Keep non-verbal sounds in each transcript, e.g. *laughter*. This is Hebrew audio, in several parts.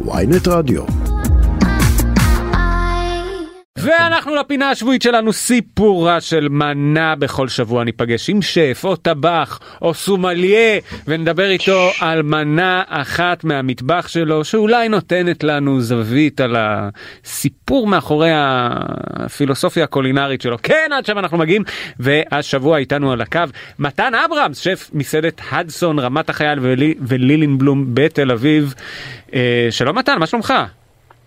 ויינט רדיו. ואנחנו לפינה השבועית שלנו סיפורה של מנה בכל שבוע ניפגש עם שף או טבח או סומליה ונדבר איתו על מנה אחת מהמטבח שלו שאולי נותנת לנו זווית על הסיפור מאחורי הפילוסופיה הקולינרית שלו כן עד שם אנחנו מגיעים והשבוע איתנו על הקו מתן אברהמס שף מסעדת הדסון רמת החייל ולי, ולילינבלום בתל אביב אה, שלום מתן מה שלומך?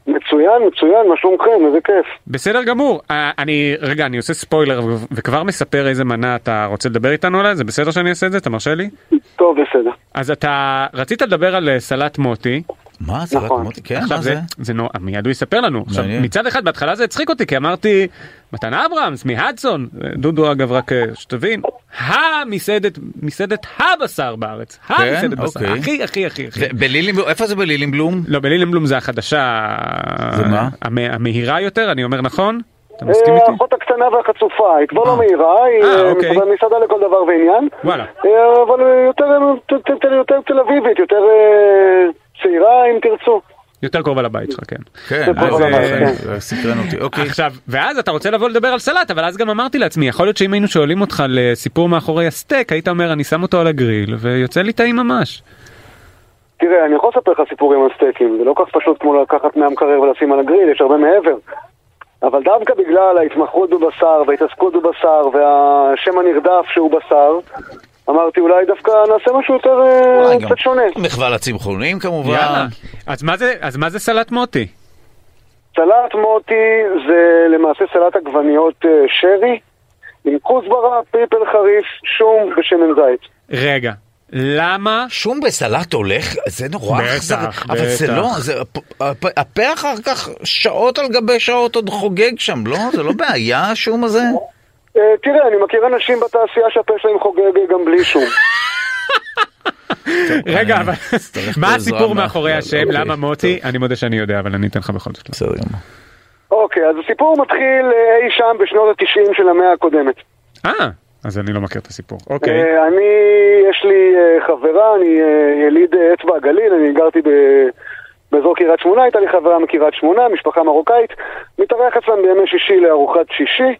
מצוין, מצוין, מה שלומכם? איזה כיף. בסדר גמור. אה, אני, רגע, אני עושה ספוילר וכבר מספר איזה מנה אתה רוצה לדבר איתנו עליה? זה בסדר שאני אעשה את זה? אתה מרשה לי? טוב, בסדר. אז אתה רצית לדבר על אה, סלט מוטי. מה זה? רק נכון. מוטי? כן, מה זה? זה נו, מיד הוא יספר לנו. עכשיו. מצד אחד, בהתחלה זה הצחיק אותי, כי אמרתי, מתן אברהמס מהדסון, דודו אגב, רק אה, שתבין, המסעדת, מסעדת הבשר בארץ. המסעדת בשר. אוקיי. הכי, הכי, הכי, הכי. בלילינבלום, איפה זה בלילינבלום? לא, בלילנבלום זה החדשה. זה מה? המ- המהירה יותר, אני אומר נכון? אתה מסכים אה, איתי? האחות הקטנה והחצופה, היא כבר אה. לא מהירה, היא אה, אה, אוקיי. מסעדה- לכל דבר ועניין. וואלה. אה, אבל אה, יותר, תל אביבית, יותר אה, צעירה אם תרצו. יותר קרוב על הבית שלך, כן. כן, אה, דבר, זה- כן. סקרן אותי. אוקיי. עכשיו, ואז אתה רוצה לבוא לדבר על סלט, אבל אז גם אמרתי לעצמי, יכול להיות שאם היינו שואלים אותך לסיפור מאחורי הסטייק, היית אומר, אני שם אותו על הגריל, ויוצא לי טעים ממש. תראה, אני יכול לספר לך סיפורים על סטייקים, זה לא כך פשוט כמו לקחת מהמקרר ולשים על הגריל, יש הרבה מעבר. אבל דווקא בגלל ההתמחות בבשר וההתעסקות בבשר והשם הנרדף שהוא בשר, אמרתי אולי דווקא נעשה משהו יותר אה, קצת שונה. מחווה לצמחונים כמובן. יאללה. אז מה זה, אז מה זה סלט מוטי? סלט מוטי זה למעשה סלט עגבניות אה, שרי עם כוסברה, פלפל חריף, שום ושמן זית. רגע, למה? שום בסלט הולך, זה נורא בטח, אכזרי. אבל זה בטח. לא, זה, הפ- הפ- הפה אחר כך שעות על גבי שעות עוד חוגג שם, לא? זה לא בעיה השום הזה? אה, תראה, אני מכיר אנשים בתעשייה שהפה שלהם חוגג גם בלי שום. *laughs* רגע, אבל מה הסיפור מאחורי השם? אוקיי, למה מוטי? אני מודה שאני יודע, אבל אני אתן לך בכל זאת. בסדר גמור. אוקיי, אז הסיפור מתחיל אה, אי שם בשנות ה-90 של המאה הקודמת. אה, אז אני לא מכיר את הסיפור. אוקיי. אה, אני, יש לי אה, חברה, אני אה, יליד אצבע הגליל, אני גרתי ב- באזור קריית שמונה, הייתה לי חברה מקריית שמונה, משפחה מרוקאית, מתארח אצלם בימי שישי לארוחת שישי.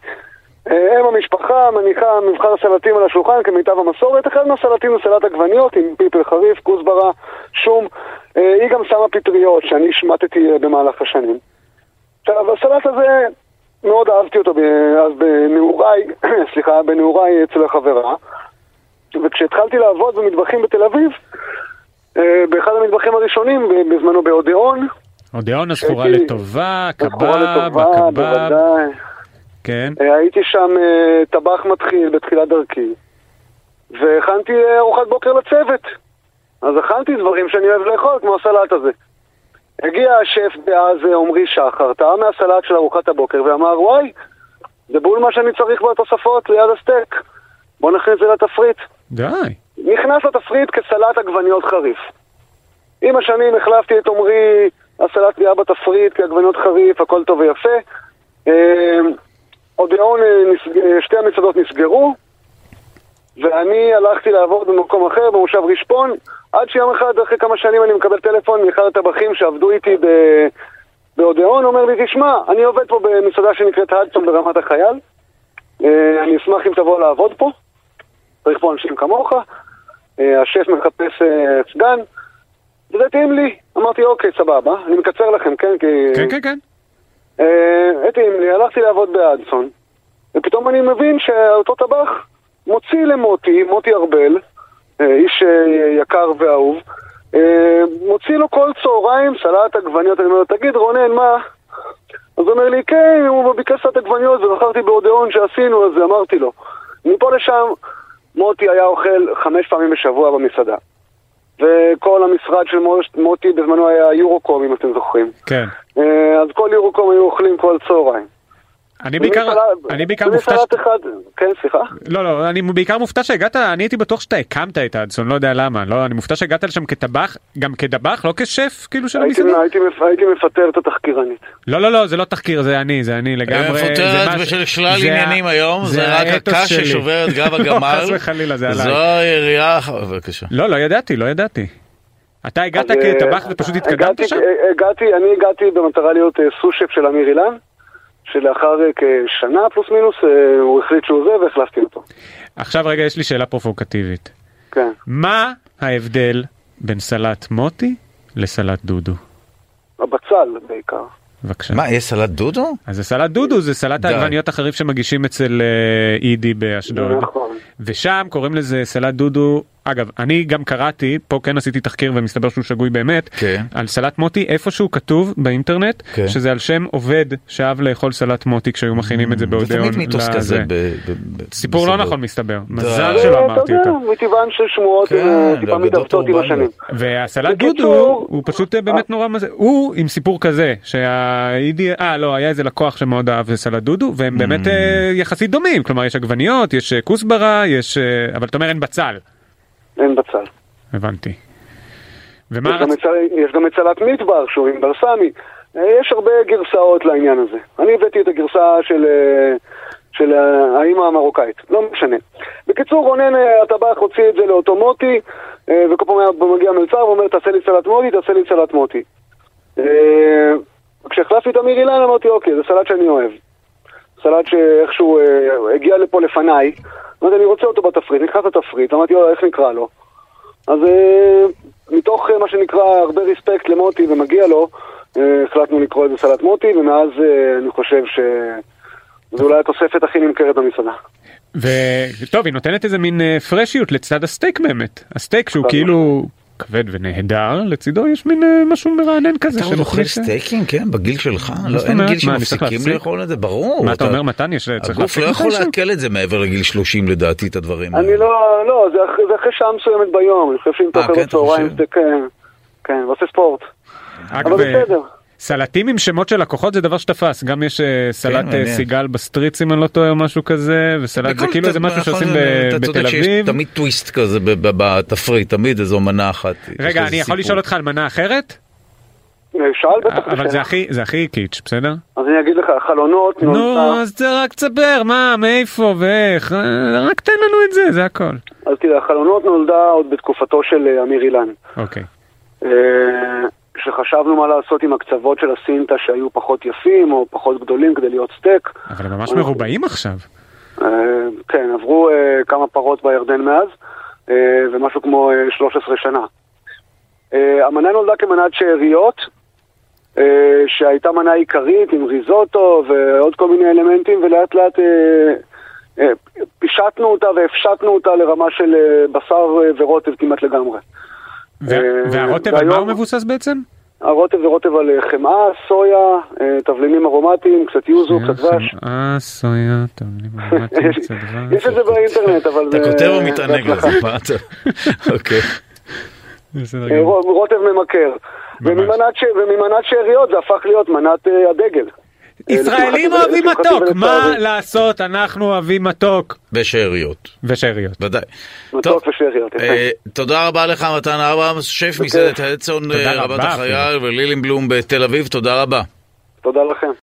אם המשפחה מניחה מבחר סלטים על השולחן כמיטב המסורת, אחד מהסלטים הוא סלט עגבניות עם פלפל חריף, כוסברה, שום. היא גם שמה פטריות שאני השמטתי במהלך השנים. עכשיו, הסלט הזה, מאוד אהבתי אותו אז בנעוריי, *clears throat* סליחה, בנעוריי אצל החברה. וכשהתחלתי לעבוד במטבחים בתל אביב, אה, באחד המטבחים הראשונים, בזמנו באודיאון, אודיאון הזכורה לטובה, קבב, הקבב. כן. אה, הייתי שם אה, טבח מתחיל בתחילת דרכי, והכנתי ארוחת בוקר לצוות. אז הכנתי דברים שאני אוהב לאכול, כמו הסלט הזה. הגיע השף דאז אה, עמרי שחר, טעה מהסלט של ארוחת הבוקר ואמר, וואי, זה בול מה שאני צריך בתוספות ליד הסטייק. בוא נכניס את זה לתפריט. די. נכנס לתפריט כסלט עגבניות חריף. עם השנים החלפתי את עמרי, הסלט נהיה בתפריט כעגבניות חריף, הכל טוב ויפה. אה, אודיאון, אה, אה, שתי המסעדות נסגרו, ואני הלכתי לעבוד במקום אחר, במושב רשפון, עד שיום אחד, אחרי כמה שנים, אני מקבל טלפון מאחד הטבחים שעבדו איתי ב- באודיאון, אומר לי, תשמע, אני עובד פה במסעדה שנקראת הדסון ברמת החייל, אה, אני אשמח אם תבוא לעבוד פה, צריך פה אנשים כמוך, אה, השף מחפש אה, סגן, וזה התאים לי. אמרתי, אוקיי, סבבה, אני מקצר לכם, כן? כי... כן, כן, כן. התאים לי, הלכתי לעבוד באדסון, ופתאום אני מבין שאותו טבח מוציא למוטי, מוטי ארבל, איש אה, יקר ואהוב, אה, מוציא לו כל צהריים סלט עגבניות, אני אומר לו, תגיד רונן, מה? אז הוא אומר לי, כן, הוא ביקש סלט עגבניות ובחרתי באודיאון שעשינו, אז אמרתי לו. מפה לשם, מוטי היה אוכל חמש פעמים בשבוע במסעדה. וכל המשרד של מוטי בזמנו היה יורוקום, אם אתם זוכרים. כן. אה, אז כל יורוקום היו אוכלים כל צהריים. אני בעיקר, אני בעיקר מופתע, ש- אחד, כן, סליחה? לא לא, אני בעיקר מופתע שהגעת, אני הייתי בטוח שאתה הקמת את האדסון, לא יודע למה, לא, אני מופתע שהגעת לשם כטבח, גם כדבח, לא כשף כאילו של הייתי, המסעדה? הייתי, הייתי מפטר את התחקירנית. לא לא לא, זה לא תחקיר, זה אני, זה אני לגמרי. מפוטרת מה ש- בשל שלל עניינים היום, זה רק הקש. ששובר את גב *laughs* לא, הגמל. חס וחלילה, זה זו עליי. העירייה, בבקשה. לא, לא ידעתי, לא ידעתי. אתה הגעת אה, כטבח ופשוט התקדמת הגעתי- שם? אה, הגעתי, אני הגעתי במטרה להיות אה, סו-שף של אמיר אילן, שלאחר אה, כשנה פלוס מינוס אה, הוא החליט שהוא זה והחלפתי אותו. עכשיו רגע יש לי שאלה פרובוקטיבית. כן. מה ההבדל בין סלט מוטי לסלט דודו? הבצל בעיקר. בבקשה. מה, יש סלט דודו? אז זה סלט דודו, זה סלט. העגבניות החריף שמגישים אצל אה, אידי באשדוד. נכון. ושם קוראים לזה סלט דודו. אגב, אני גם קראתי, פה כן עשיתי תחקיר ומסתבר שהוא שגוי באמת, כן. על סלט מוטי איפשהו כתוב באינטרנט, כן. שזה על שם עובד שאהב לאכול סלט מוטי כשהיו מכינים את זה זה באודיון. תמיד מיתוס לזה. כזה. ב- ב- ב- סיפור לא. נכון מסתבר. מזל זה, שלא אמרתי אותו. מטבען של שמועות כן, אה, טיפה מתעוותות עם. השנים. והסלט דודו הוא פשוט אה, באמת נורא מזה, הוא עם סיפור כזה שהאידי, אה לא היה איזה לקוח שמאוד אהב סלט דודו והם באמת אה, יחסית דומים, כלומר יש עגבניות, יש אה, כוסברה, יש, אה, אבל אתה אומר אין בצל, אין בצל. הבנתי. ומה יש גם רצ... את סל- יש גם סלט מדבר שהוא עם ברסמי. אה, יש הרבה גרסאות לעניין הזה. אני הבאתי את הגרסה של, אה, של אה, האימא המרוקאית, לא משנה. בקיצור, רונן הטבח הוציא את זה לאותו מוטי, וכל פעם מגיע מלצר ואומר, תעשה לי סלט מוטי, תעשה לי סלט מוטי. כשהחלפתי את אמיר אילן אמרתי, אוקיי, זה סלט שאני אוהב. סלט שאיכשהו הגיע לפה לפניי. אמרתי, אני רוצה אותו בתפריט, נכנס לתפריט, אמרתי, "יאללה, איך נקרא לו? אז אה, מתוך אה, מה שנקרא הרבה respect למוטי ומגיע לו, אה, החלטנו לקרוא לזה סלט מוטי, ומאז אני חושב שזו אולי התוספת הכי נמכרת במסעדה. וטוב היא נותנת איזה מין פרשיות לצד הסטייק באמת, הסטייק שהוא כאילו כבד ונהדר, לצידו יש מין אה, משהו מרענן כזה. אתה עוד אוכל סטייקים? כן, בגיל שלך? לא, אין? גיל שמפסיקים? לאכול את זה? ברור. מה אתה אומר מתן יש הגוף לא יכול? לעכל את זה מעבר לגיל 30 לדעתי, את הדברים האלה. אני לא, לא, זה אחרי- שעה מסוימת ביום, אני חושב שאם אתה אה, אוכל כן, בצהריים, כן, כן, ועושה ספורט. אבל אה, בסדר. סלטים עם שמות של לקוחות זה דבר שתפס גם יש אה, סלט אה, כן, מעניין. סיגל בסטריץ אם אני לא טועה או משהו כזה וסלט זה כאילו זה משהו נכון, שעושים בתל אביב. תמיד טוויסט כזה בתפריט, תמיד איזו מנה אחת. רגע אני יכול. לשאול אותך על מנה אחרת אה, שאל בטח. אבל זה. הכי זה הכי קיץ' בסדר? אז אני אגיד לך, חלונות, נו נולדה, אז זה רק תספר מה מאיפה ואיך אה, רק תן לנו את זה זה הכל. אז תראה, החלונות נולדה עוד בתקופתו של אה, אמיר אילן. אוקיי. כשחשבנו מה לעשות עם הקצוות של הסינטה שהיו פחות יפים או פחות גדולים כדי להיות סטייק. אבל הם ממש מרובעים עכשיו. אה, כן, עברו אה, כמה פרות בירדן מאז, אה, ומשהו כמו אה, 13 שנה. המנה נולדה כמנת שאריות, שהייתה מנה עיקרית עם ריזוטו ועוד כל מיני אלמנטים, ולאט לאט פישטנו אותה והפשטנו אותה לרמה של בשר ורוטב כמעט לגמרי. והרוטב על מה הוא מבוסס בעצם? הרוטב זה רוטב על אה, חמאה, סויה, אה, תבלינים ארומטיים, קצת יוזו, קצת דבש. אה סויה אני ממש *laughs* קצת דבש. יש את זה באינטרנט, אבל אתה זה- כותב או מתענג. לזה? מה אתה? אוקיי. *laughs* אה, רוטב ממכר. וממנת שאריות זה הפך להיות מנת אה, הדגל. ישראלים אוהבים. מתוק מה לעשות אנחנו אוהבים מתוק בשאריות, ושאריות. ודאי. מתוק ושאריות. אה, תודה רבה לך מתן אברהם, שף מסעדת הדסון תודה אה, רבת החייל אפילו. ולילינבלום בתל אביב, תודה רבה. תודה לכם.